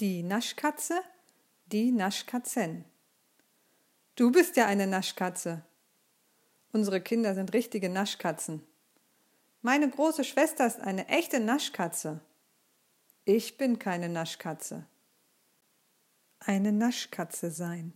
Die Naschkatze, die Naschkatzen. Du bist ja eine Naschkatze. Unsere Kinder sind richtige Naschkatzen. Meine große Schwester ist eine echte Naschkatze. Ich bin keine Naschkatze. Eine Naschkatze sein.